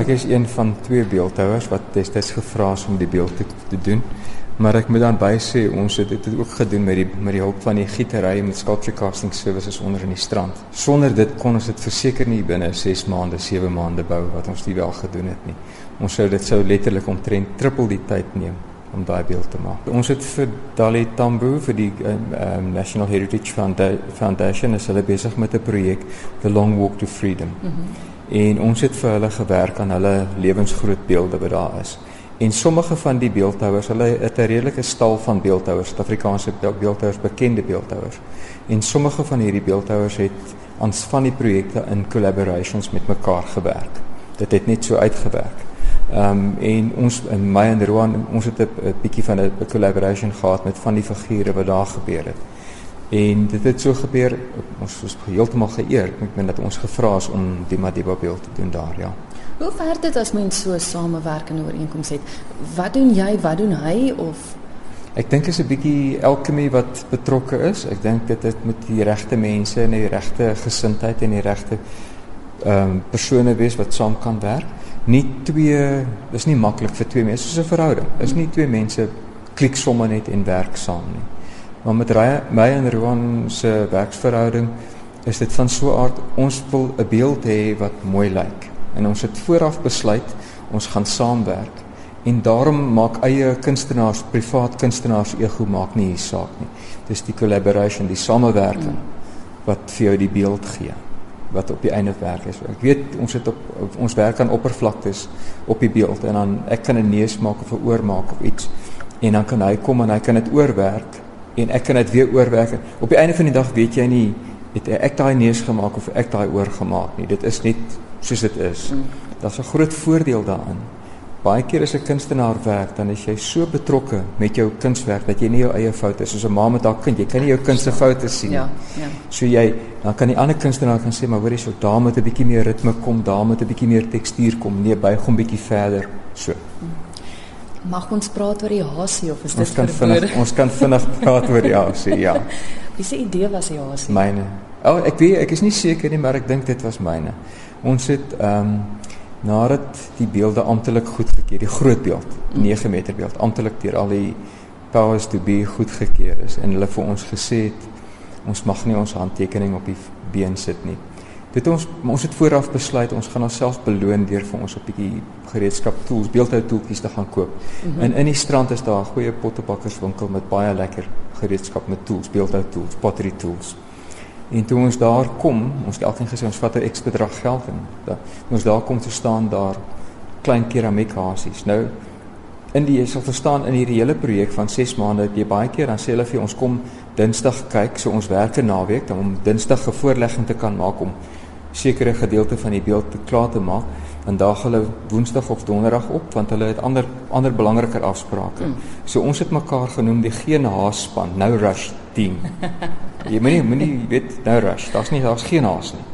Ek is een van twee beeldhouers wat destyds gevra is om die beeld te, te doen. Maar ek moet dan by sê ons het dit ook gedoen met die met die hulp van die gietery met Sculpture Casting Services onder in die strand. Sonder dit kon ons dit verseker nie binne 6 maande, 7 maande bou wat ons dit wel gedoen het nie. Ons sou dit sou letterlik omtrent triple die tyd neem om daai beeld te maak. Ons het vir Dali Tambo vir die um, National Heritage Foundation is hulle besig met 'n projek The Long Walk to Freedom. Mm -hmm. En ons het vir hulle gewerk aan hulle lewensgroot beelde wat daar is. En sommige van die beeldhouers, hulle het 'n redelike stal van beeldhouers, Suid-Afrikaanse beeldhouers, bekende beeldhouers. En sommige van hierdie beeldhouers het aan van die projekte in collaborations met mekaar gewerk. Dit het net so uitgewerk. Ehm um, en ons in my en Roan, ons het 'n bietjie van 'n collaboration gehad met van die figure wat daar gebeur het. En dit het so gebeur, ons was heeltemal geëer met dat ons gevra is om die Madiba beeld te doen daar, ja. Hoe ver dit as mens so samewerkende ooreenkomste het? Wat doen jy? Wat doen hy of Ek dink is 'n bietjie alchemy wat betrokke is. Ek dink dit het met die regte mense en die regte gesindheid en die regte ehm um, persone wees wat saam kan werk. Nie twee, dis nie maklik vir twee mense soos 'n verhouding. Is nie twee mense klik sommer net en werk saam nie. Maar met my en Roan se werksverhouding is dit van so 'n aard ons wil 'n beeld hê wat mooi lyk. En ons het vooraf besluit ons gaan saamwerk. En daarom maak eie kunstenaars privaat kunstenaars ego maak nie hier saak nie. Dis die collaboration die samewerking wat vir jou die beeld gee wat op die einde werk is. Ek weet ons het op, op ons werk aan oppervlaktes op die beeld en dan ek kan 'n neus maak of 'n oor maak of iets. En dan kan hy kom en hy kan dit oorwerk en ek kan dit weer oorwerk op die einde van die dag weet jy nie het ek daai neus gemaak of ek daai oor gemaak nie dit is net soos dit is. Mm. Daar's 'n groot voordeel daarin. Baie keer as 'n kunstenaar werk, dan is jy so betrokke met jou kunswerk dat jy nie jou eie foute soos 'n ma met haar kind. Jy kan nie jou kind se foute sien nie. Ja, ja. So jy, dan kan die ander kunstenaar kan sê, maar hoor hierso, daar moet 'n bietjie meer ritme kom, daar moet 'n bietjie meer tekstuur kom. Nee, buig hom bietjie verder. So. Mag ons praat oor die hasie of is dit ons kan vinnig ons kan vinnig praat oor die hasie, ja. Wie se idee was die hasie? Myne. O, oh, ek weet ek is nie seker nie, maar ek dink dit was myne. Ons het ehm um, nadat die beelde amptelik goedgekeur, die groot beeld, 9 meter beeld, amptelik deur al die powers to be goedgekeur is en hulle vir ons gesê het ons mag nie ons handtekening op die been sit nie. Dit ons ons het vooraf besluit ons gaan onsself beloon deur vir ons 'n bietjie gereedskap tools, beeldhou tooltjies te gaan koop. Mm -hmm. En in die strand is daar 'n goeie pottebakkerswinkel met baie lekker gereedskap met tools, beeldhou tools, pottery tools. En toe ons daar kom, ons het elkeen gesê ons vat 'n X bedrag geld en da, ons daar kom te staan daar klein keramiekasies. Nou in die jy sal verstaan in hierdie hele projek van 6 maande het jy baie keer dan sê hulle vir ons kom Dinsdag kyk, so ons werk 'n naweek om Dinsdag 'n voorlegging te kan maak om sekere gedeelte van die beeld te klaar te maak en daar hulle Woensdag of Donderdag op want hulle het ander ander belangriker afsprake. Mm. So ons het mekaar genoem die geen haas span, nou rush team. Jy moenie moenie weet nou rush. Daar's nie daar's geen haas nie.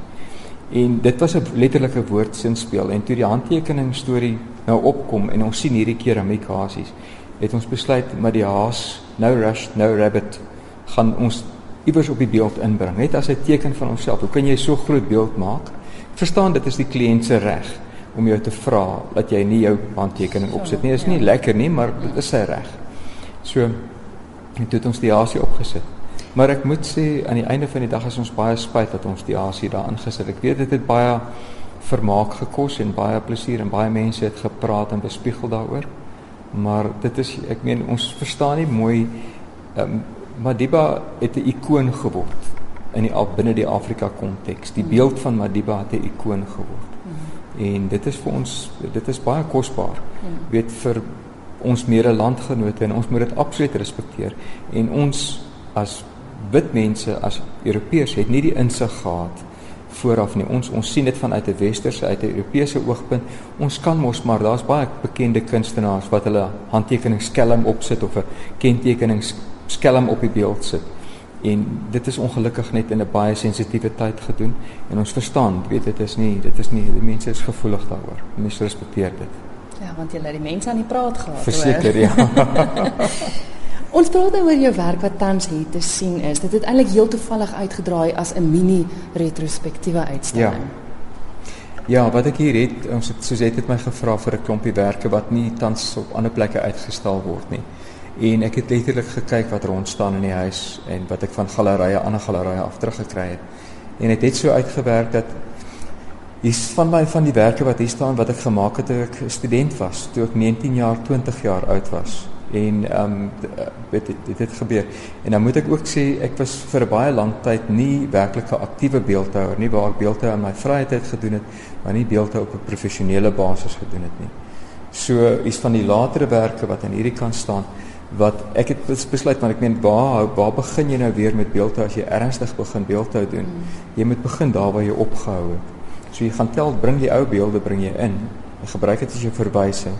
En dit was 'n letterlike woordsin speel en toe die handtekening storie nou opkom en ons sien hierdie keramiekasies, het ons besluit met die haas nou rush nou rabbit gaan ons iewers op die beeld inbring net as 'n teken van onsself. Hoe kan jy so groot beeld maak? Verstaan dit is die kliënt se reg om jou te vra dat jy nie jou handtekening opsit nie. Dit is nie ja. lekker nie, maar dit is sy reg. So het dit ons die hasie opgesit. Maar ek moet sê aan die einde van die dag is ons baie spyt dat ons die hasie daar ingesit. Ek weet dit het baie vermaak gekos en baie plesier en baie mense het gepraat en bespiegel daaroor. Maar dit is ek meen ons verstaan nie mooi um, Madiba het 'n ikoon geword in die binne die Afrika konteks. Die beeld van Madiba het 'n ikoon geword. En dit is vir ons dit is baie kosbaar. Weet vir ons mede landgenote en ons moet dit absoluut respekteer en ons as wit mense as Europeërs het nie die insig gehad vooraf nie. Ons ons sien dit vanuit 'n westerse uit 'n Europese oogpunt. Ons kan mos maar daar's baie bekende kunstenaars wat hulle handtekening skelm opsit of 'n kentekening skelm op die beeld sit. En dit is ongelukkig net in 'n baie sensitiewe tyd gedoen en ons verstaan, weet dit is nie dit is nie die mense is gevoelig daaroor. Mense respekteer dit. Ja, want jy laat die mense aan die praat gehad. Verseker, ja. Ons praat nou oor jou werk wat tans hier te sien is. Dit het eintlik heel toevallig uitgedraai as 'n mini retrospektiewe uitstalling. Ja. Ja, wat ek hier het, ons het soos het my gevra vir 'n klompie werke wat nie tans op ander plekke uitgestal word nie. En ek het letterlik gekyk wat rond staan in die huis en wat ek van gallerye ander gallerye af teruggekry het. En dit het, het so uitgewerk dat hier's van my van die werke wat hier staan wat ek gemaak het toe ek student was, toe ek 19 jaar, 20 jaar oud was en ehm um, dit dit het gebeur. En dan moet ek ook sê ek was vir 'n baie lang tyd nie werklik 'n aktiewe beeldhouer nie, waar ek beeldhou in my vrye tyd gedoen het, maar nie beeldhou op 'n professionele basis gedoen het nie. So iets van die latere werke wat aan hierdie kant staan wat ek het besluit maar ek meen waar waar begin jy nou weer met beeldhou as jy ernstig begin beeldhou doen? Jy moet begin daar waar jy opgehou het. So jy gaan tel bring die ou beelde bring jy in. Jy gebruik dit as jou verwysing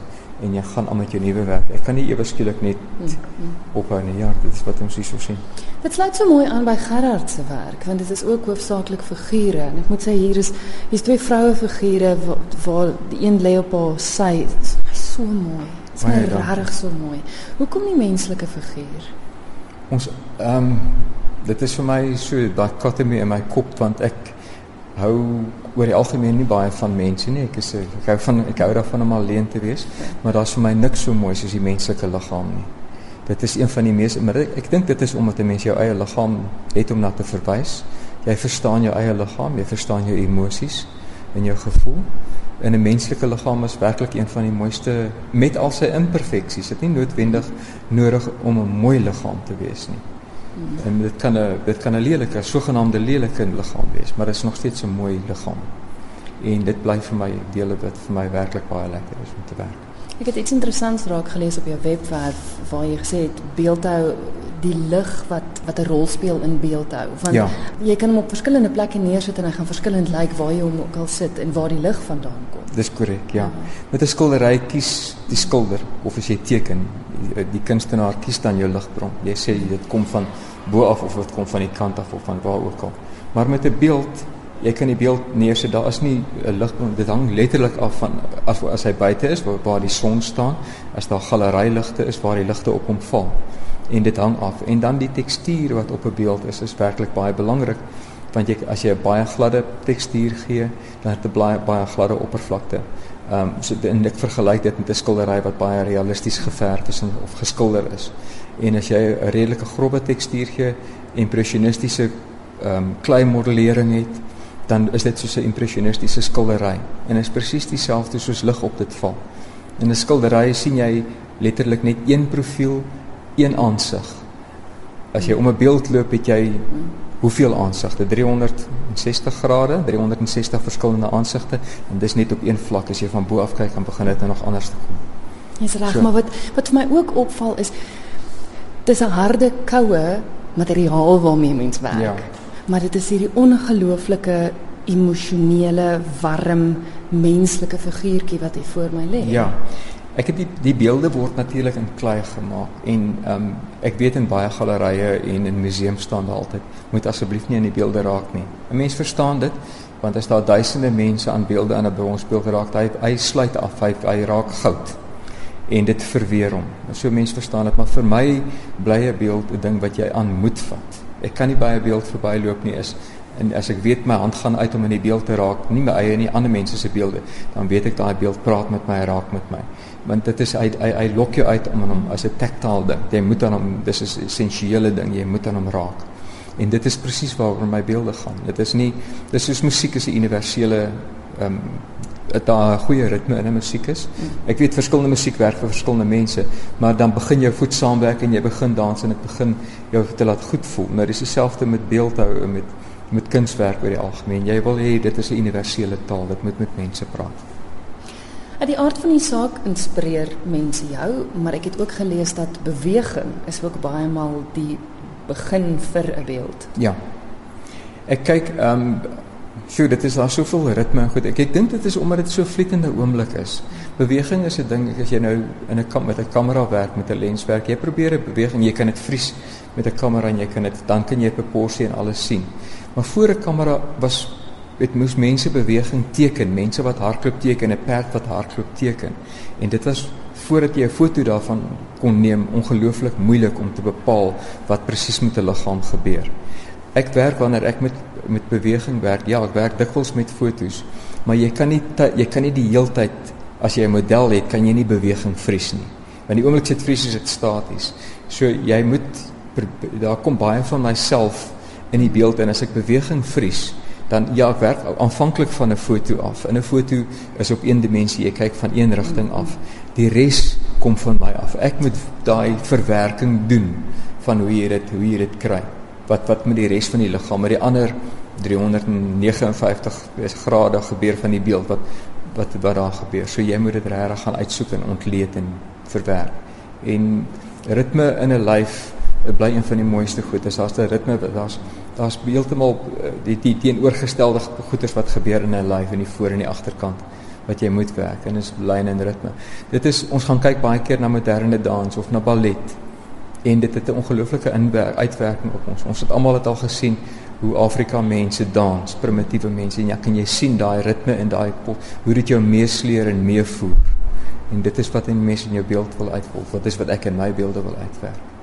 en jy gaan aan met jou nuwe werk. Ek kan nie ewe skielik net mm. ophou nie. Ja, dit is wat ons hier so sien. Dit sluit so mooi aan by Gerard se werk want dit is ook hoofsaaklik figure en ek moet sê hier is hier's twee vroue figure waar, waar die een lê op haar sy so mooi. Dit is regtig so mooi. Hoekom nie menslike figuur? Ons ehm um, dit is vir my so daai katte in my kop want ek hou oor die algemeen nie baie van mense nie. Ek is ek hou van ek hou daarvan om alleen te wees, maar daar's vir my niks so mooi soos die menslike liggaam nie. Dit is een van die mees maar ek, ek dink dit is omdat 'n mens jou eie liggaam het om na te verwys. Jy verstaan jou eie liggaam, jy verstaan jou emosies en jou gevoel. En 'n menslike liggaam is werklik een van die mooiste met al sy imperfeksies. Dit is nie noodwendig nodig om 'n mooi liggaam te wees nie. En dit kan 'n dit kan 'n lelike, sogenaamde lelike liggaam wees, maar dit is nog steeds 'n mooi liggaam. En dit bly vir my dele wat vir my werklik baie lekker is om te werk. Ek het iets interessants raak gelees op jou webwerf waar jy gesê het beeldhou die lig wat wat 'n rol speel in beeldhou. Want ja. jy kan hom op verskillende plekke neersit en hy gaan verskillend lyk waar jy hom ook al sit en waar die lig vandaan kom. Dis korrek, ja. Met 'n skildery kies die skilder of as jy teken, die, die kunstenaar kies dan jou ligbron. Jy sê dit kom van bo af of dit kom van die kant af of van waar ook al. Maar met 'n beeld, jy kan die beeld neersit. Daar is nie 'n ligbron. Dit hang letterlik af van as as hy buite is waar, waar die son staan, as daar galeryligte is waar die ligte op hom val. En dit hang af. En dan die tekstuur wat op 'n beeld is, is werklik baie belangrik want jy as jy 'n baie gladde tekstuur gee, dan het 'n baie baie gladde oppervlakte. Ehm um, so en ek vergelyk dit met 'n skildery wat baie realisties geverf is of geskilder is. En as jy 'n redelike grobbe tekstuur gee, impressionistiese ehm um, kleimodellering het, dan is dit soos 'n impressionistiese skildery. En is presies dieselfde soos lig op dit val. In 'n skildery sien jy letterlik net een profiel, een aansig. As jy om 'n beeld loop, het jy hoeveel aansigte? 360 grade, 360 verskillende aansigte en dis net op een vlak as jy van bo af kyk dan begin dit nou nog anders te kom. Dis reg, so. maar wat wat vir my ook opval is dis 'n harde koue materiaal waarmee mens werk. Ja. Maar dit is hierdie ongelooflike emosionele, warm, menslike figuurtjie wat hier voor my lê. Ja. Ek het die die beelde word natuurlik in klei gemaak en ehm um, ek weet in baie gallerye en in museums staan daar altyd moet asseblief nie aan die beelde raak nie. 'n Mens verstaan dit want as daar duisende mense aan beelde aan 'n bronsbeeld raak, hy hy sluit af, hy, hy raak goud en dit verweer hom. So mense verstaan dit, maar vir my bly 'n beeld 'n ding wat jy aan moet vat. Ek kan nie by 'n beeld verbyloop nie is en as ek weet my hand gaan uit om in die beeld te raak, nie my eie nie, ander mense se beelde, dan weet ek daai beeld praat met my, raak met my want dit is hy hy, hy lok jou uit om hom as 'n tactile ding. Jy moet aan hom dis is 'n essensiële ding. Jy moet aan hom raak. En dit is presies waaroor my beelde gaan. Dit is nie dis soos musiek is 'n universele ehm um, dit daar 'n goeie ritme in 'n musiek is. Ek weet verskillende musiek werk vir verskillende mense, maar dan begin jou voet saamwerk en jy begin dans en dit begin jou te laat goed voel. Nou dis dieselfde met beeldhou en met met kunswerk oor die algemeen. Jy wil hê dit is 'n universele taal. Dit moet met mense praat. Uit die aard van die saak inspireer mense jou, maar ek het ook gelees dat beweging is ook baie maal die begin vir 'n beeld. Ja. Ek kyk ehm um, sjoe, dit is daar soveel ritme en goed. Ek ek dink dit is omdat dit so vlietende oomblik is. Beweging is 'n ding as jy nou in 'n kam met 'n kamera werk met 'n lens werk. Jy probeer 'n beweging, jy kan dit vries met 'n kamera en jy kan dit dan kan jy proporsie en alles sien. Maar voor 'n kamera was Dit moes mense beweging teken, mense wat hardloop teken, 'n perd wat hardloop teken. En dit was voordat jy 'n foto daarvan kon neem, ongelooflik moeilik om te bepaal wat presies met 'n liggaam gebeur. Ek werk wanneer ek met met beweging werk. Ja, ek werk dikwels met fotos, maar jy kan nie jy kan nie die heeltyd as jy 'n model het, kan jy nie beweging vries nie. Want die oomblik sit vries is dit staties. So jy moet daar kom baie van myself in die beeld en as ek beweging vries, dan ja, ek werk aanvanklik van 'n foto af. In 'n foto is op een dimensie, jy kyk van een rigting af. Die res kom van my af. Ek moet daai verwerking doen van hoe jy dit hoe jy dit kry. Wat wat met die res van die liggaam, met die ander 359 grade gebeur van die beeld wat wat wat daar gebeur. So jy moet dit regtig gaan uitsoek en ontleed en verwerk. En ritme in 'n lyf bly een van die mooiste goedes. Daar's 'n ritme, daar's daar's heeltemal eh, die die teenoorgestelde goeders wat gebeur in 'n live in die voor en die agterkant wat jy moet werk en is lyn en ritme. Dit is ons gaan kyk baie keer na moderne dans of na ballet en dit het 'n ongelooflike uitwerking op ons. Ons het almal dit al gesien hoe Afrika mense dans, primitiewe mense en jy kan jy sien daai ritme en daai hoe dit jou meesleer en meevoer. En dit is wat in mense in jou beeld wil uitvolg. Wat is wat ek in my beelde wil uitwerk.